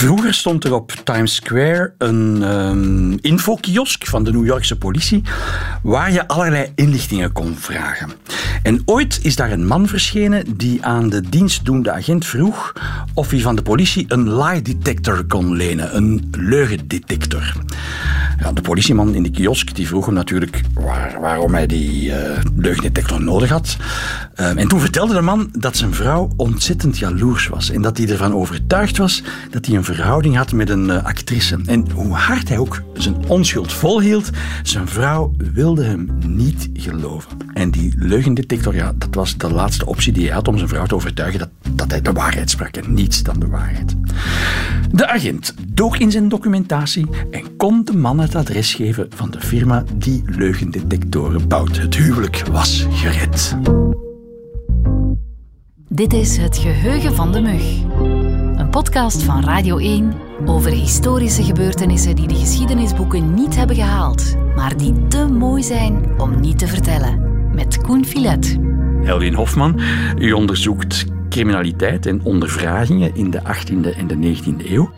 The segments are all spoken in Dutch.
Vroeger stond er op Times Square een um, infokiosk van de New Yorkse politie waar je allerlei inlichtingen kon vragen. En ooit is daar een man verschenen die aan de dienstdoende agent vroeg of hij van de politie een lie detector kon lenen, een leugendetector. Ja, de politieman in de kiosk die vroeg hem natuurlijk waar, waarom hij die uh, leugendetector nodig had. Uh, en toen vertelde de man dat zijn vrouw ontzettend jaloers was en dat hij ervan overtuigd was dat hij een verhouding had met een uh, actrice. En hoe hard hij ook zijn onschuld volhield, zijn vrouw wilde hem niet geloven. En die leugendetector, ja, dat was de laatste optie die hij had om zijn vrouw te overtuigen dat, dat hij de waarheid sprak en niets dan de waarheid. De agent dook in zijn documentatie en kon de man het adres geven van de firma die leugendetectoren bouwt. Het huwelijk was gered. Dit is Het Geheugen van de Mug. Podcast van Radio 1 over historische gebeurtenissen die de geschiedenisboeken niet hebben gehaald, maar die te mooi zijn om niet te vertellen. Met Koen Filet. Elwin Hofman, u onderzoekt criminaliteit en ondervragingen in de 18e en de 19e eeuw.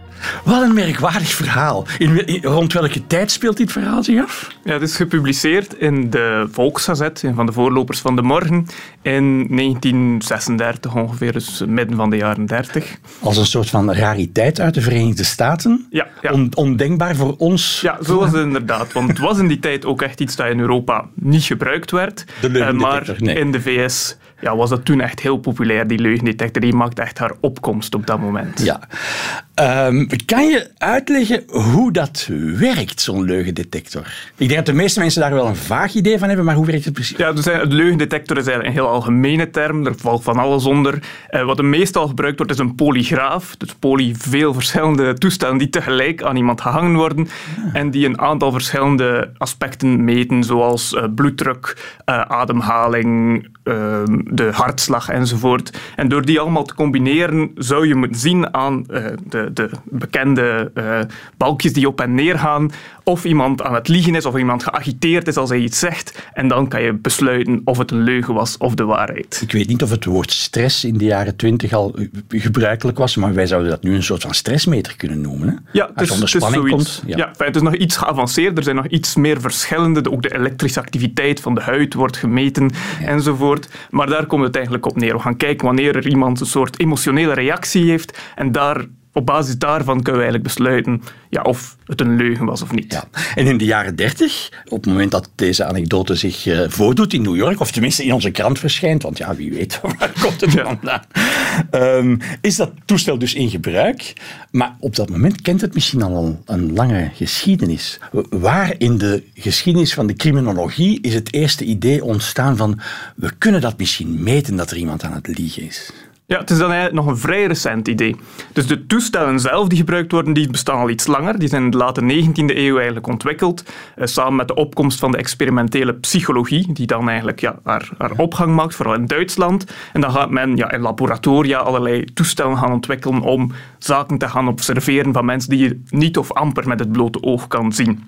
Wat een merkwaardig verhaal. In, rond welke tijd speelt dit verhaal zich af? Ja, het is gepubliceerd in de Volksgazet, een van de voorlopers van de morgen, in 1936 ongeveer, dus midden van de jaren 30. Als een soort van rariteit uit de Verenigde Staten? Ja. ja. ondenkbaar voor ons? Ja, zo was het inderdaad. Want het was in die tijd ook echt iets dat in Europa niet gebruikt werd. De maar nee. in de VS ja, was dat toen echt heel populair, die leugendetector. Die maakte echt haar opkomst op dat moment. Ja. Um, kan je uitleggen hoe dat werkt, zo'n leugendetector? Ik denk dat de meeste mensen daar wel een vaag idee van hebben, maar hoe werkt het precies? Ja, dus een leugendetector is eigenlijk een heel algemene term. Er valt van alles onder. Uh, wat er meestal gebruikt wordt, is een polygraaf. Dus poly, veel verschillende toestellen die tegelijk aan iemand gehangen worden. Ja. En die een aantal verschillende aspecten meten, zoals uh, bloeddruk, uh, ademhaling, ehm, de hartslag enzovoort. En door die allemaal te combineren, zou je moeten zien aan de, de bekende uh, balkjes die op en neer gaan, of iemand aan het liegen is of iemand geagiteerd is als hij iets zegt. En dan kan je besluiten of het een leugen was of de waarheid. Ik weet niet of het woord stress in de jaren twintig al gebruikelijk was, maar wij zouden dat nu een soort van stressmeter kunnen noemen. Hè? Ja, het is, het is Komt, ja. ja. het is nog iets geavanceerder. Er zijn nog iets meer verschillende. Ook de elektrische activiteit van de huid wordt gemeten ja. enzovoort. Maar daar komt het eigenlijk op neer. We gaan kijken wanneer er iemand een soort emotionele reactie heeft en daar op basis daarvan kunnen we eigenlijk besluiten ja, of het een leugen was of niet. Ja. En in de jaren dertig, op het moment dat deze anekdote zich uh, voordoet in New York, of tenminste in onze krant verschijnt, want ja, wie weet waar komt het vandaan, um, is dat toestel dus in gebruik. Maar op dat moment kent het misschien al een, een lange geschiedenis. Waar in de geschiedenis van de criminologie is het eerste idee ontstaan van we kunnen dat misschien meten dat er iemand aan het liegen is? Ja, het is dan eigenlijk nog een vrij recent idee. Dus de toestellen zelf die gebruikt worden, die bestaan al iets langer. Die zijn in de late 19e eeuw eigenlijk ontwikkeld, eh, samen met de opkomst van de experimentele psychologie, die dan eigenlijk ja, haar, haar opgang maakt, vooral in Duitsland. En dan gaat men ja, in laboratoria allerlei toestellen gaan ontwikkelen om zaken te gaan observeren van mensen die je niet of amper met het blote oog kan zien.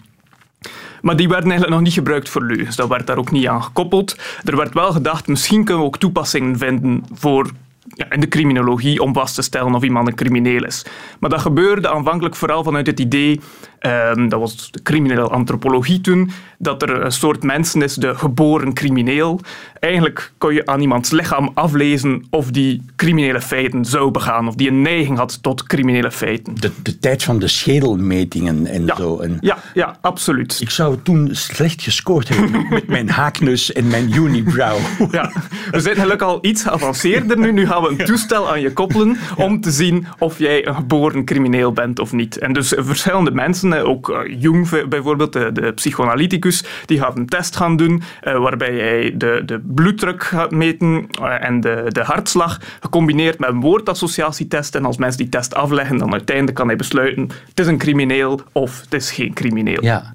Maar die werden eigenlijk nog niet gebruikt voor leugens. Dat werd daar ook niet aan gekoppeld. Er werd wel gedacht, misschien kunnen we ook toepassingen vinden voor ja, in de criminologie om vast te stellen of iemand een crimineel is. Maar dat gebeurde aanvankelijk vooral vanuit het idee, um, dat was de criminele antropologie toen, dat er een soort mensen is, de geboren crimineel. Eigenlijk kon je aan iemands lichaam aflezen of die criminele feiten zou begaan, of die een neiging had tot criminele feiten. De, de tijd van de schedelmetingen en ja, zo. En ja, ja, absoluut. Ik zou toen slecht gescoord hebben met mijn haakneus en mijn unibrow. Ja, we zijn gelukkig al iets geavanceerder nu. Nu gaan we een toestel aan je koppelen om te zien of jij een geboren crimineel bent of niet. En dus verschillende mensen, ook Jung bijvoorbeeld, de, de psychoanalyticus, die gaat een test gaan doen waarbij jij de, de bloeddruk gaat meten en de, de hartslag, gecombineerd met een woordassociatietest. En als mensen die test afleggen, dan uiteindelijk kan hij besluiten het is een crimineel of het is geen crimineel. Ja,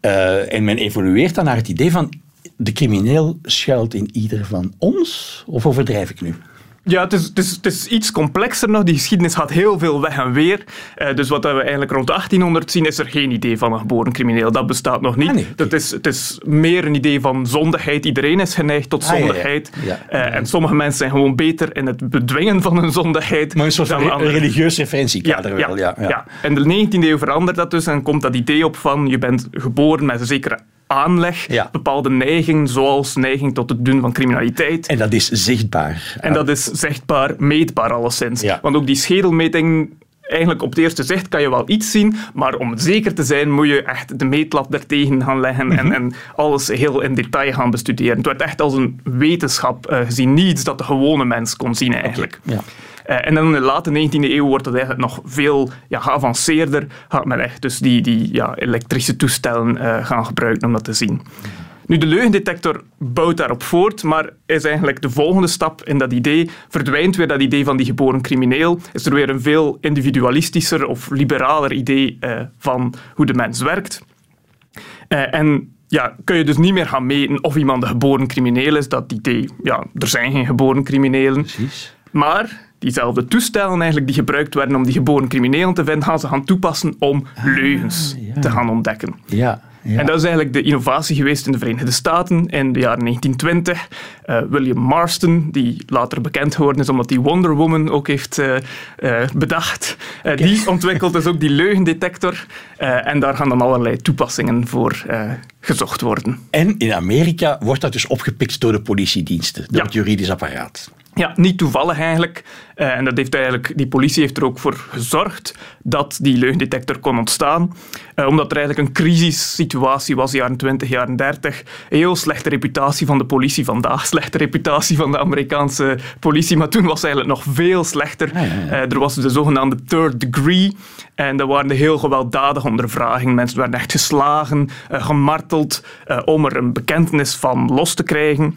uh, en men evolueert dan naar het idee van de crimineel schuilt in ieder van ons? Of overdrijf ik nu? Ja, het is, het, is, het is iets complexer nog. Die geschiedenis gaat heel veel weg en weer. Uh, dus wat we eigenlijk rond 1800 zien, is er geen idee van een geboren crimineel. Dat bestaat nog niet. Ah, nee. dat is, het is meer een idee van zondigheid. Iedereen is geneigd tot ah, zondigheid. Ja, ja. Uh, en sommige mensen zijn gewoon beter in het bedwingen van hun zondigheid. Maar een soort een religieus referentiekader ja, wel. Ja, In de 19e eeuw verandert dat dus en komt dat idee op van je bent geboren met een zekere aanleg, bepaalde neiging, zoals neiging tot het doen van criminaliteit. En dat is zichtbaar. En dat is zichtbaar, meetbaar alleszins. Want ook die schedelmeting eigenlijk op het eerste zicht kan je wel iets zien, maar om zeker te zijn moet je echt de meetlat ertegen gaan leggen en, mhm. en, alles heel in detail gaan bestuderen. Het werd echt als een wetenschap uh, gezien, niets dat de gewone mens kon zien eigenlijk. Ja. Uh, en dan in de late 19e eeuw wordt het eigenlijk nog veel ja, geavanceerder. Gaat men echt dus die, die ja, elektrische toestellen uh, gaan gebruiken om dat te zien. Nu, de leugendetector bouwt daarop voort, maar is eigenlijk de volgende stap in dat idee. Verdwijnt weer dat idee van die geboren crimineel. Is er weer een veel individualistischer of liberaler idee uh, van hoe de mens werkt. Uh, en ja, kun je dus niet meer gaan meten of iemand een geboren crimineel is. Dat idee, ja, er zijn geen geboren criminelen. Precies. Maar diezelfde toestellen eigenlijk die gebruikt werden om die geboren criminelen te vinden, gaan ze gaan toepassen om ah, leugens te gaan ontdekken. Ja. En dat is eigenlijk de innovatie geweest in de Verenigde Staten in de jaren 1920. Uh, eh, William Marston, die later bekend geworden is omdat hij Wonder Woman ook heeft uh, uh, bedacht, die ontwikkelt dus ook die leugendetector. en daar gaan dan allerlei toepassingen voor gezocht worden. En in Amerika wordt dat dus opgepikt door de politiediensten, door het juridisch apparaat. Ja, niet toevallig eigenlijk. Uh, en dat heeft eigenlijk, die politie heeft er ook voor gezorgd dat die leugendetector kon ontstaan. Uh, omdat er eigenlijk een crisissituatie was, jaren 20, jaren 30. Een heel slechte reputatie van de politie vandaag, slechte reputatie van de Amerikaanse politie. Maar toen was het eigenlijk nog veel slechter. Uh, er was de zogenaamde third degree. En dat waren de heel gewelddadige ondervragingen. Mensen werden echt geslagen, gemarteld, om er een bekentenis van los te krijgen.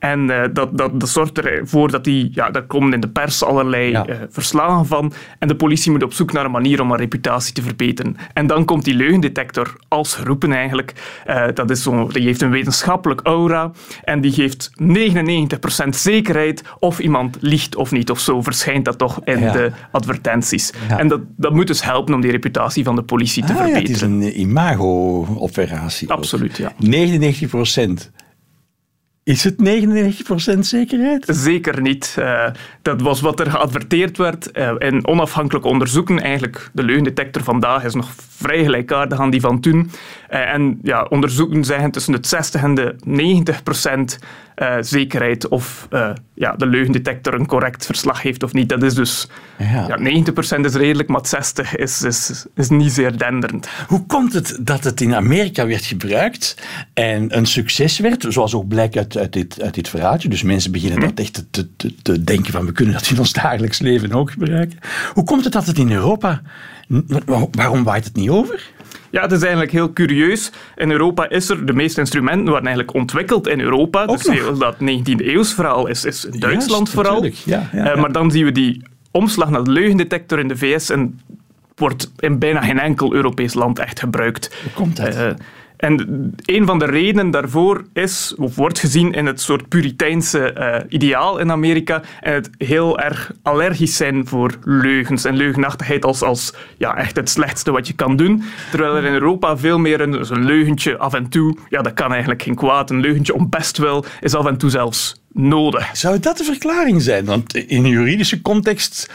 En dat, dat, dat zorgt ervoor dat die, ja, daar komen in de pers allerlei ja. verslagen van. En de politie moet op zoek naar een manier om haar reputatie te verbeteren. En dan komt die leugendetector als geroepen eigenlijk. Uh, dat is zo, die heeft een wetenschappelijk aura en die geeft 99% zekerheid of iemand liegt of niet. Of zo verschijnt dat toch in de advertenties. En dat, dat moet dus helpen om die reputatie van de politie te verbeteren. Ah, het is een imago-operatie. Absoluut, ja. 99%. Is het 99% zekerheid? Zeker niet. Uh, dat was wat er geadverteerd werd. Uh, in onafhankelijke onderzoeken, eigenlijk de leugendetector vandaag is nog vrij gelijkaardig aan die van toen. Uh, en ja, onderzoeken zeggen tussen het 60 en de 90% zekerheid of ja, de leugendetector een correct verslag heeft of niet. Dat is dus... Ja. ja 90% is redelijk, maar 60 is, is, is niet zeer denderend. Hoe komt het dat het in Amerika werd gebruikt en een succes werd, zoals ook blijkt uit uit, dit, uit dit verhaaltje. Dus mensen beginnen hm. dat echt te, te, te, denken van we kunnen dat in ons dagelijks leven ook gebruiken. Hoe komt het dat het in Europa, waarom waait het niet over? Ja, het is eigenlijk heel curieus. In Europa is er, de meeste instrumenten waren eigenlijk ontwikkeld in Europa. Ook dus heel, dat 19e eeuws verhaal is, is Duitsland vooral. Ja, ja, uh, maar dan zien we die omslag naar de leugendetector in de VS en wordt in bijna geen enkel Europees land echt gebruikt. Hoe komt dat? Uh, en een van de redenen daarvoor is, of wordt gezien in het soort puriteinse uh, ideaal in Amerika en het heel erg allergisch zijn voor leugens en leugenachtigheid als, als ja, echt het slechtste wat je kan doen. Terwijl er in Europa veel meer een, een leugentje af en toe, ja, dat kan eigenlijk geen kwaad. Een leugentje om best wel is af en toe zelfs nodig. Zou dat de verklaring zijn? Want in een juridische context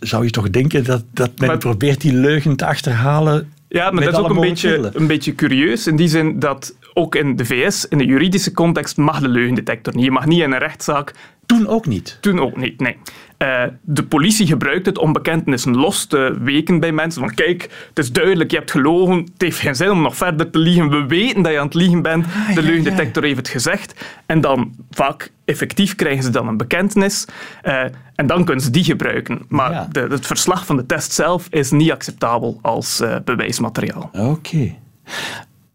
zou je toch denken dat, dat men probeert die leugen te achterhalen ja, maar dat is ook een beetje, een beetje curieus in die zin dat ook in de VS, in de juridische context, mag de leugendetector niet. Je mag niet in een rechtszaak toen ook niet? Toen ook niet, nee. Uh, de politie gebruikt het om bekentenissen los te weken bij mensen. Van kijk, het is duidelijk, je hebt gelogen. Het heeft geen zin om nog verder te liegen. We weten dat je aan het liegen bent. Ah, de leugendetector heeft het gezegd. En dan vaak effectief krijgen ze dan een bekentenis. Uh, en dan kunnen ze die gebruiken. Maar de, het verslag van de test zelf is niet acceptabel als uh, bewijsmateriaal. Oké.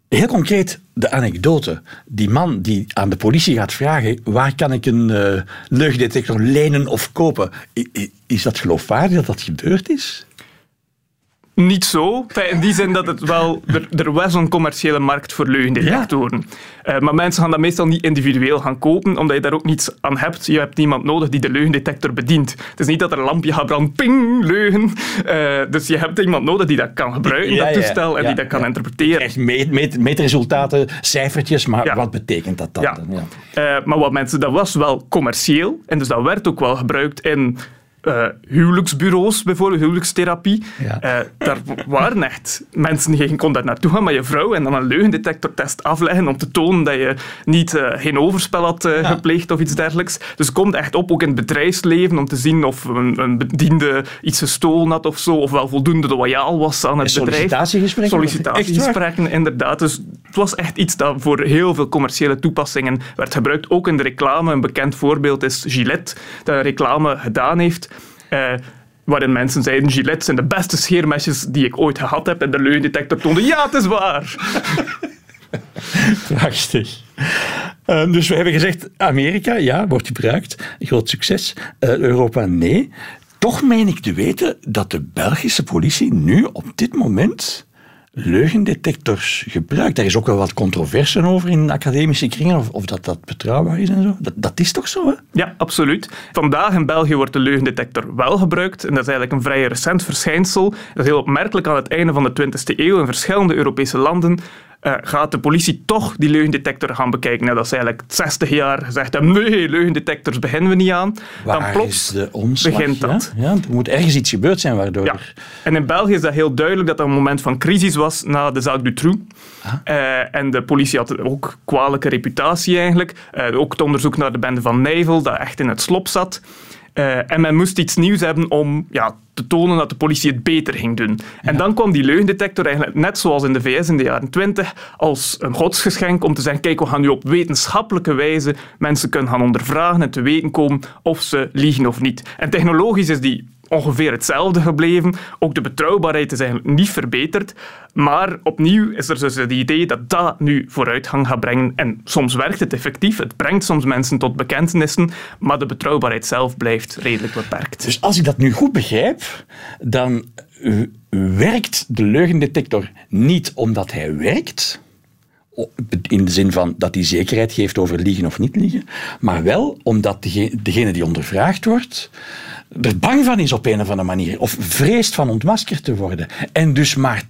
Heel concreet, de anekdote. Die man die aan de politie gaat vragen: waar kan ik een uh, leugendetector lenen of kopen? Is dat geloofwaardig dat dat gebeurd is? Niet zo. In die zin dat het wel... Er, er was een commerciële markt voor leugendetectoren. Uh, maar mensen gaan dat meestal niet individueel gaan kopen, omdat je daar ook niets aan hebt. Je hebt niemand nodig die de leugendetector bedient. Het is niet dat er een lampje gaat branden, ping, leugen. Uh, dus je hebt iemand nodig die dat kan gebruiken, ja, dat toestel, en die dat kan interpreteren. Echt meet, meet, meetresultaten, cijfertjes, maar wat betekent dat dan? Ja. Uh, maar wat mensen, dat was wel commercieel, en dus dat werd ook wel gebruikt in uh, huwelijksbureaus, bijvoorbeeld huwelijkstherapie. Ja. Uh, daar waren echt mensen, je kon daar naartoe gaan met je vrouw en dan een leugendetectortest afleggen om te tonen dat je niet, uh, geen overspel had ja. gepleegd of iets dergelijks. Dus het komt echt op, ook in het bedrijfsleven, om te zien of een, een bediende iets gestolen had of zo, of wel voldoende loyaal was aan het bedrijf. Sollicitatiegesprekken? Sollicitatiegesprekken, inderdaad. Dus het was echt iets dat voor heel veel commerciële toepassingen werd gebruikt. Ook in de reclame. Een bekend voorbeeld is Gillette, dat reclame gedaan heeft uh, waarin mensen zeiden, Gillette zijn de beste scheermesjes die ik ooit gehad heb. En de leugendetector toonde, ja, het is waar. Prachtig. Uh, dus we hebben gezegd, Amerika, ja, wordt gebruikt. Groot succes. Uh, Europa, nee. Toch meen ik te weten dat de Belgische politie nu op dit moment leugendetectors gebruikt. Daar is ook wel wat controverse over in academische kringen, of, of dat dat betrouwbaar is en zo. Dat, dat is toch zo, hè? Ja, absoluut. Vandaag in België wordt de leugendetector wel gebruikt, en dat is eigenlijk een vrij recent verschijnsel. Dat is heel opmerkelijk aan het einde van de 20e eeuw in verschillende Europese landen uh, gaat de politie toch die leugendetector gaan bekijken. Nou, dat is eigenlijk 60 jaar gezegd hebben, nee, leugendetectors beginnen we niet aan. Waar dan plots omslag, begint dat. Ja? er moet ergens iets gebeurd zijn waardoor... Ja. En in België is dat heel duidelijk dat dat een moment van crisis was na de zaak Dutroux. Ah. Uh, en de politie had ook kwalijke reputatie eigenlijk. Uh, ook het onderzoek naar de bende van Nijvel, dat echt in het slop zat. Uh, en men moest iets nieuws hebben om ja, te tonen dat de politie het beter ging doen. En dan kwam die leugendetector eigenlijk net zoals in de VS in de jaren 20 als een godsgeschenk om te zeggen, kijk, we gaan nu op wetenschappelijke wijze mensen kunnen gaan ondervragen en te weten komen of ze liegen of niet. En technologisch is die ongeveer hetzelfde gebleven. Ook de betrouwbaarheid is eigenlijk niet verbeterd. Maar opnieuw is er dus het idee dat dat nu vooruitgang gaat brengen. En soms werkt het effectief. Het brengt soms mensen tot bekentenissen. Maar de betrouwbaarheid zelf blijft redelijk beperkt. Dus als ik dat nu goed begrijp, dan werkt de leugendetector niet omdat hij werkt in de zin van dat hij zekerheid geeft over liegen of niet liegen, maar wel omdat degene die ondervraagd wordt er bang van is op een of andere manier, of vreest van ontmaskerd te worden, en dus maar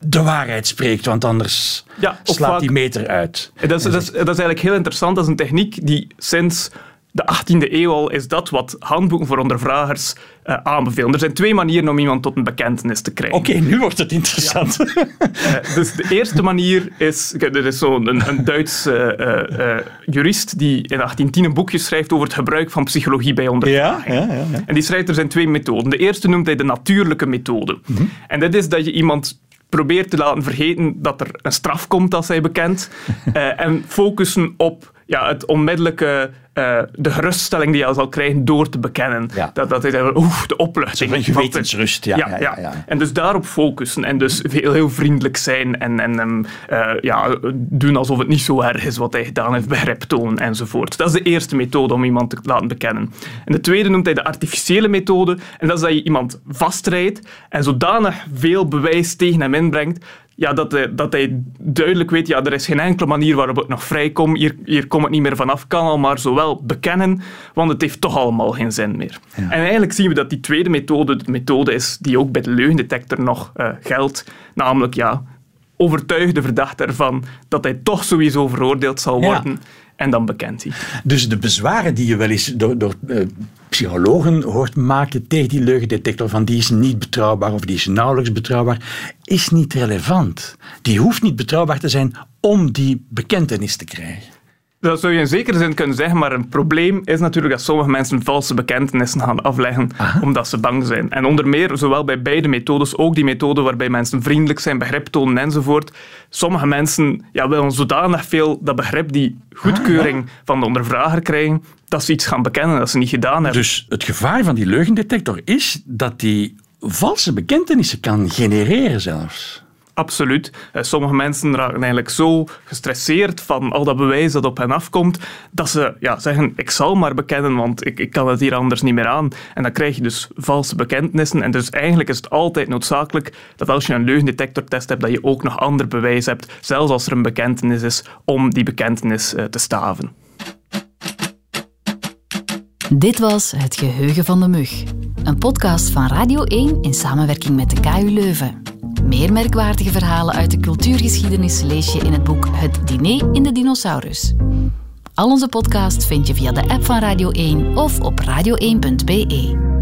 de waarheid spreekt, want anders ja, slaat die meter uit. Dat is, dat, is, dat is eigenlijk heel interessant. Dat is een techniek die sinds de 18e eeuw al is dat wat handboeken voor ondervragers uh, aanbevelen. Er zijn twee manieren om iemand tot een bekentenis te krijgen. Oké, nu wordt het interessant. Ja. uh, dus de eerste manier is... Er is zo'n een, een Duitse uh, jurist die in 1810 een boekje schrijft over het gebruik van psychologie bij ondervraging. Ja, ja, ja, En die schrijft, er zijn twee methoden. De eerste noemt hij de natuurlijke methode. Mm -hmm. En dat is dat je iemand probeert te laten vergeten dat er een straf komt als hij bekent. en focussen op ja, het onmiddellijke uh, de geruststelling die je zal krijgen door te bekennen. Ja. Dat, dat is oeh, de opluchting. Een gewetensrust, ja, ja, ja, ja, En dus daarop focussen en dus heel, heel vriendelijk zijn en, en um, uh, ja, doen alsof het niet zo erg is wat hij gedaan heeft, begrip tonen enzovoort. Dat is de eerste methode om iemand te laten bekennen. En de tweede noemt hij de artificiële methode en dat is dat je iemand vastrijdt en zodanig veel bewijs tegen hem inbrengt ja, dat, hij, dat hij duidelijk weet, ja, er is geen enkele manier waarop ik nog vrij kom. Hier, hier kom ik niet meer vanaf. Kan al maar zowel bekennen, want het heeft toch allemaal geen zin meer. En eigenlijk zien we dat die tweede methode de methode is die ook bij de leugendetector nog uh, geldt. Namelijk, ja, overtuig de verdachte ervan dat hij toch sowieso veroordeeld zal worden. En dan bekent hij. Dus de bezwaren die je wel eens door, door uh, psychologen hoort maken tegen die leugendetector, van die is niet betrouwbaar of die is nauwelijks betrouwbaar, is niet relevant. Die hoeft niet betrouwbaar te zijn om die bekentenis te krijgen. Dat zou je in zekere zin kunnen zeggen, maar een probleem is natuurlijk dat sommige mensen valse bekentenissen gaan afleggen omdat ze bang zijn. En onder meer, zowel bij beide methodes, ook die methode waarbij mensen vriendelijk zijn, begrip tonen enzovoort. Sommige mensen ja, willen zodanig veel dat begrip, die goedkeuring ah, van de ondervrager krijgen, dat ze iets gaan bekennen dat ze niet gedaan hebben. Dus het gevaar van die leugendetector is dat die valse bekentenissen kan genereren zelfs. Absoluut. Eh, sommige mensen raken eigenlijk zo gestresseerd van al dat bewijs dat op hen afkomt, dat ze ja, zeggen, ik zal maar bekennen, want ik, ik kan het hier anders niet meer aan. En dan krijg je dus valse bekentenissen. En dus eigenlijk is het altijd noodzakelijk dat als je een leugendetectortest hebt, dat je ook nog ander bewijs hebt, zelfs als er een bekentenis is, om die bekentenis eh, te staven. Dit was Het Geheugen van de Mug, een podcast van Radio 1 in samenwerking met de KU Leuven. Meer merkwaardige verhalen uit de cultuurgeschiedenis lees je in het boek Het Diner in de Dinosaurus. Al onze podcasts vind je via de app van Radio 1 of op radio1.be.